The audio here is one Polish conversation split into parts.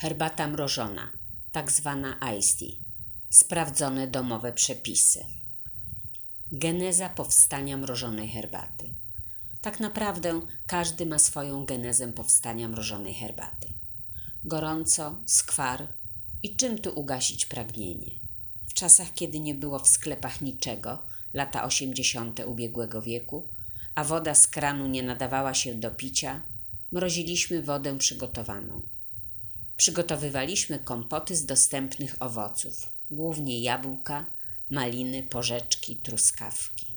Herbata mrożona, tak zwana iced tea. Sprawdzone domowe przepisy. Geneza powstania mrożonej herbaty. Tak naprawdę każdy ma swoją genezę powstania mrożonej herbaty. Gorąco, skwar i czym tu ugasić pragnienie? W czasach, kiedy nie było w sklepach niczego, lata osiemdziesiąte ubiegłego wieku, a woda z kranu nie nadawała się do picia, mroziliśmy wodę przygotowaną. Przygotowywaliśmy kompoty z dostępnych owoców, głównie jabłka, maliny, porzeczki, truskawki.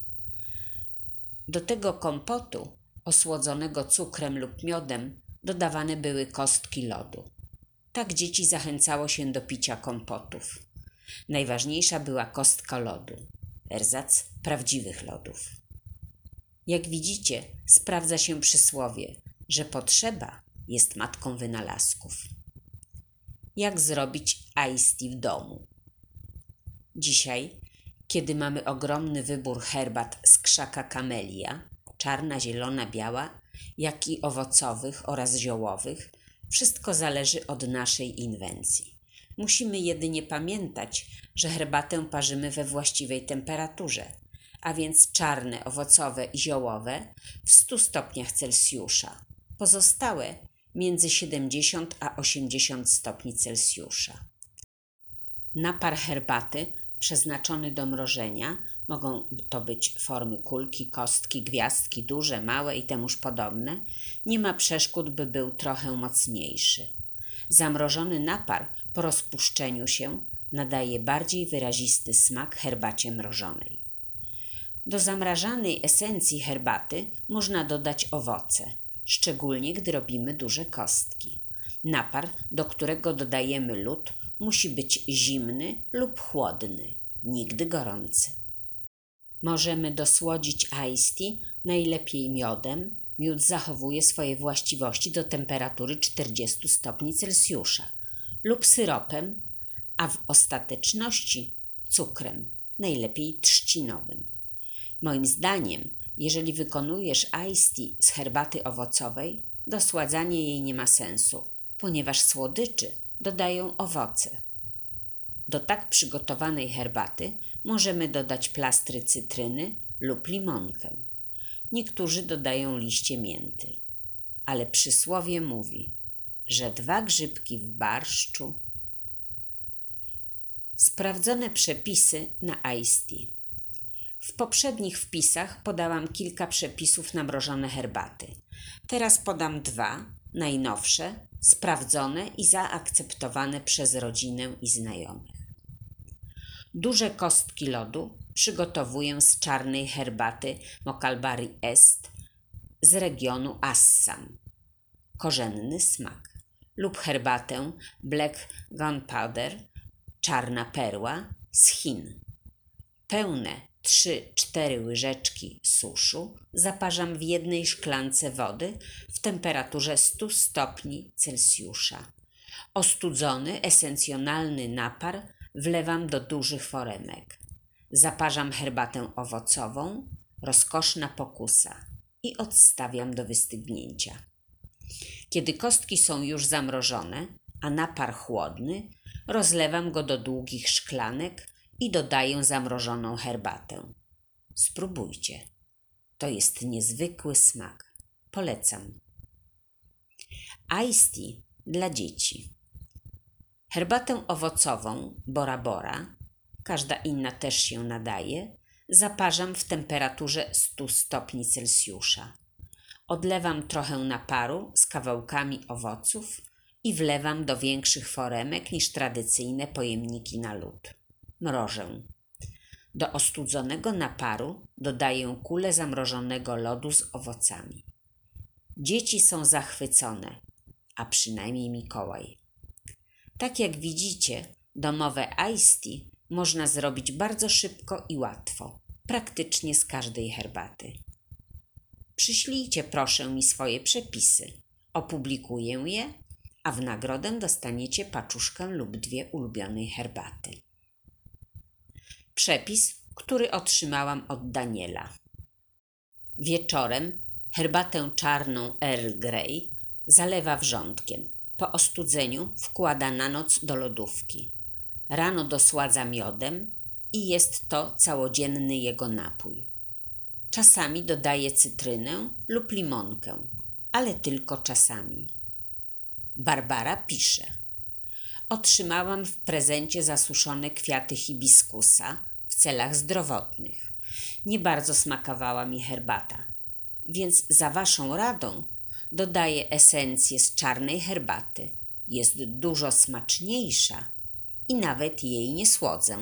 Do tego kompotu, osłodzonego cukrem lub miodem, dodawane były kostki lodu. Tak dzieci zachęcało się do picia kompotów. Najważniejsza była kostka lodu, erzac prawdziwych lodów. Jak widzicie, sprawdza się przysłowie, że potrzeba jest matką wynalazków. Jak zrobić iced tea w domu? Dzisiaj, kiedy mamy ogromny wybór herbat z krzaka kamelia, czarna, zielona, biała, jak i owocowych oraz ziołowych, wszystko zależy od naszej inwencji. Musimy jedynie pamiętać, że herbatę parzymy we właściwej temperaturze, a więc czarne, owocowe i ziołowe w 100 stopniach Celsjusza, pozostałe między 70 a 80 stopni Celsjusza. Napar herbaty przeznaczony do mrożenia mogą to być formy kulki, kostki, gwiazdki, duże, małe i temuż podobne. Nie ma przeszkód, by był trochę mocniejszy. Zamrożony napar po rozpuszczeniu się nadaje bardziej wyrazisty smak herbacie mrożonej. Do zamrażanej esencji herbaty można dodać owoce, szczególnie gdy robimy duże kostki. Napar, do którego dodajemy lód, musi być zimny lub chłodny, nigdy gorący. Możemy dosłodzić iced tea najlepiej miodem. Miód zachowuje swoje właściwości do temperatury 40 stopni Celsjusza lub syropem, a w ostateczności cukrem, najlepiej trzcinowym. Moim zdaniem, jeżeli wykonujesz iced tea z herbaty owocowej, dosładzanie jej nie ma sensu, ponieważ słodyczy dodają owoce. Do tak przygotowanej herbaty możemy dodać plastry cytryny lub limonkę. Niektórzy dodają liście mięty. Ale przysłowie mówi, że dwa grzybki w barszczu. Sprawdzone przepisy na iced tea. W poprzednich wpisach podałam kilka przepisów na mrożone herbaty. Teraz podam dwa, najnowsze, sprawdzone i zaakceptowane przez rodzinę i znajomych. Duże kostki lodu przygotowuję z czarnej herbaty Mocalbari Est z regionu Assam. Korzenny smak. Lub herbatę Black Gunpowder, czarna perła z Chin. Pełne 3-4 łyżeczki suszu zaparzam w jednej szklance wody w temperaturze 100 stopni Celsjusza. Ostudzony esencjonalny napar wlewam do dużych foremek. Zaparzam herbatę owocową, rozkoszna pokusa i odstawiam do wystygnięcia. Kiedy kostki są już zamrożone, a napar chłodny, rozlewam go do długich szklanek i dodaję zamrożoną herbatę. Spróbujcie. To jest niezwykły smak. Polecam. Iced tea dla dzieci. Herbatę owocową Bora Bora, każda inna też się nadaje, zaparzam w temperaturze 100 stopni Celsjusza. Odlewam trochę naparu z kawałkami owoców i wlewam do większych foremek niż tradycyjne pojemniki na lód. Mrożę. Do ostudzonego naparu dodaję kulę zamrożonego lodu z owocami. Dzieci są zachwycone, a przynajmniej Mikołaj. Tak jak widzicie, domowe iced tea można zrobić bardzo szybko i łatwo, praktycznie z każdej herbaty. Przyślijcie proszę mi swoje przepisy. Opublikuję je, a w nagrodę dostaniecie paczuszkę lub dwie ulubionej herbaty. Przepis, który otrzymałam od Daniela. Wieczorem herbatę czarną Earl Grey zalewa wrzątkiem Po ostudzeniu wkłada na noc do lodówki. Rano dosładza miodem i jest to całodzienny jego napój. Czasami dodaje cytrynę lub limonkę, ale tylko czasami. Barbara pisze: Otrzymałam w prezencie zasuszone kwiaty hibiskusa w celach zdrowotnych. Nie bardzo smakowała mi herbata, więc za waszą radą dodaję esencję z czarnej herbaty. Jest dużo smaczniejsza i nawet jej nie słodzę.